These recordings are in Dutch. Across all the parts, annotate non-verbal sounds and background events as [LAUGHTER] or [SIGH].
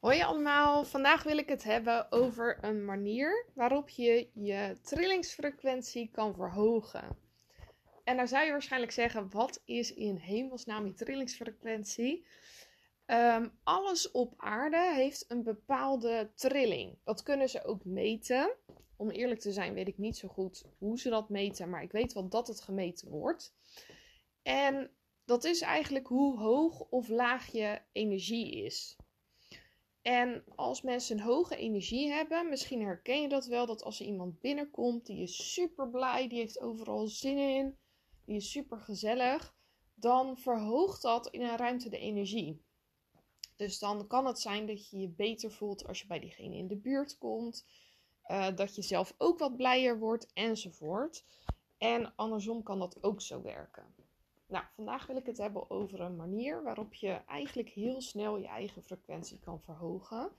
Hoi allemaal, vandaag wil ik het hebben over een manier waarop je je trillingsfrequentie kan verhogen. En dan zou je waarschijnlijk zeggen, wat is in hemelsnaam die trillingsfrequentie? Ehm, alles op aarde heeft een bepaalde trilling. Dat kunnen ze ook meten. Om eerlijk te zijn weet ik niet zo goed hoe ze dat meten, maar ik weet wel dat het gemeten wordt. En dat is eigenlijk hoe hoog of laag je energie is. En als mensen een hoge energie hebben, misschien herken je dat wel, dat als er iemand binnenkomt, die is super blij, die heeft overal zin in, die is super gezellig, dan verhoogt dat in een ruimte de energie. Dus dan kan het zijn dat je je beter voelt als je bij diegene in de buurt komt, uh, dat je zelf ook wat blijer wordt enzovoort. En andersom kan dat ook zo werken. Nou, vandaag wil ik het hebben over een manier waarop je eigenlijk heel snel je eigen frequentie kan verhogen.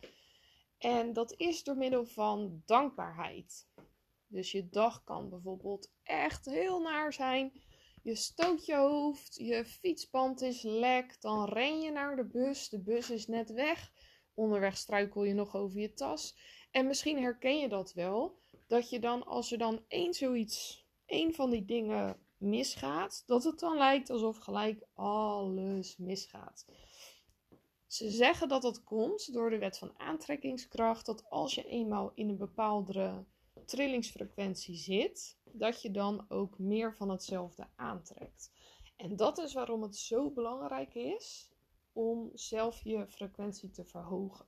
En dat is door middel van dankbaarheid. Dus je dag kan bijvoorbeeld echt heel naar zijn. Je stoot je hoofd, je fietsband is lek, dan ren je naar de bus, de bus is net weg. Onderweg struikel je nog over je tas. En misschien herken je dat wel, dat je dan als er dan één zoiets, één van die dingen misgaat, dat het dan lijkt alsof gelijk alles misgaat. Ze zeggen dat dat komt door de wet van aantrekkingskracht, dat als je eenmaal in een bepaalde trillingsfrequentie zit, dat je dan ook meer van hetzelfde aantrekt. En dat is waarom het zo belangrijk is om zelf je frequentie te verhogen.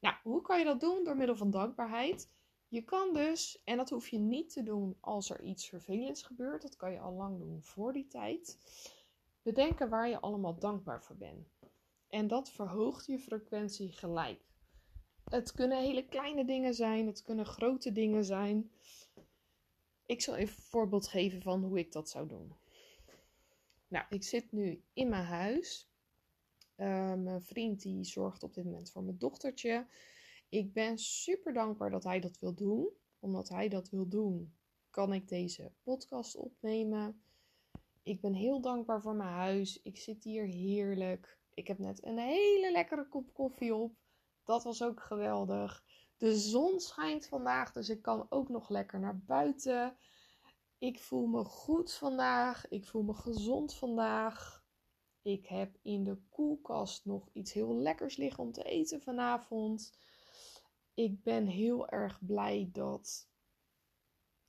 Nou, hoe kan je dat doen? Door middel van dankbaarheid. Je kan dus, en dat hoef je niet te doen als er iets vervelends gebeurt, dat kan je al lang doen voor die tijd, bedenken waar je allemaal dankbaar voor bent. En dat verhoogt je frequentie gelijk. Het kunnen hele kleine dingen zijn, het kunnen grote dingen zijn. Ik zal even een voorbeeld geven van hoe ik dat zou doen. Nou, ik zit nu in mijn huis. Uh, mijn vriend die zorgt op dit moment voor mijn dochtertje. Ik ben super dankbaar dat hij dat wil doen. Omdat hij dat wil doen, kan ik deze podcast opnemen. Ik ben heel dankbaar voor mijn huis. Ik zit hier heerlijk. Ik heb net een hele lekkere kop koffie op. Dat was ook geweldig. De zon schijnt vandaag, dus ik kan ook nog lekker naar buiten. Ik voel me goed vandaag. Ik voel me gezond vandaag. Ik heb in de koelkast nog iets heel lekkers liggen om te eten vanavond ik ben heel erg blij dat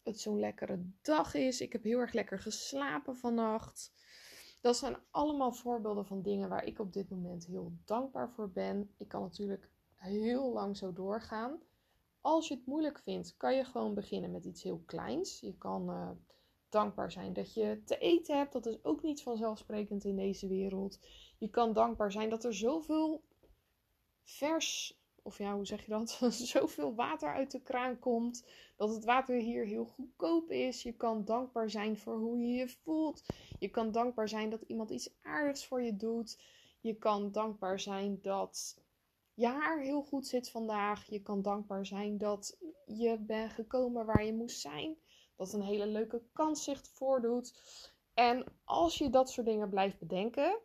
het zo'n lekkere dag is. Ik heb heel erg lekker geslapen vannacht. Dat zijn allemaal voorbeelden van dingen waar ik op dit moment heel dankbaar voor ben. Ik kan natuurlijk heel lang zo doorgaan. Als je het moeilijk vindt, kan je gewoon beginnen met iets heel kleins. Je kan uh, dankbaar zijn dat je te eten hebt. Dat is ook niet vanzelfsprekend in deze wereld. Je kan dankbaar zijn dat er zoveel vers of ja, hoe zeg je dat? [LAUGHS] Zoveel water uit de kraan komt. Dat het water hier heel goedkoop is. Je kan dankbaar zijn voor hoe je je voelt. Je kan dankbaar zijn dat iemand iets aardigs voor je doet. Je kan dankbaar zijn dat je haar heel goed zit vandaag. Je kan dankbaar zijn dat je bent gekomen waar je moest zijn. Dat een hele leuke kans zich voordoet. En als je dat soort dingen blijft bedenken,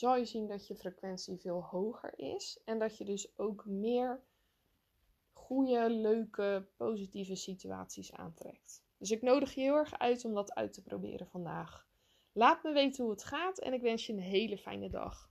zal je zien dat je frequentie veel hoger is. En dat je dus ook meer goede, leuke, positieve situaties aantrekt. Dus ik nodig je heel erg uit om dat uit te proberen vandaag. Laat me weten hoe het gaat en ik wens je een hele fijne dag.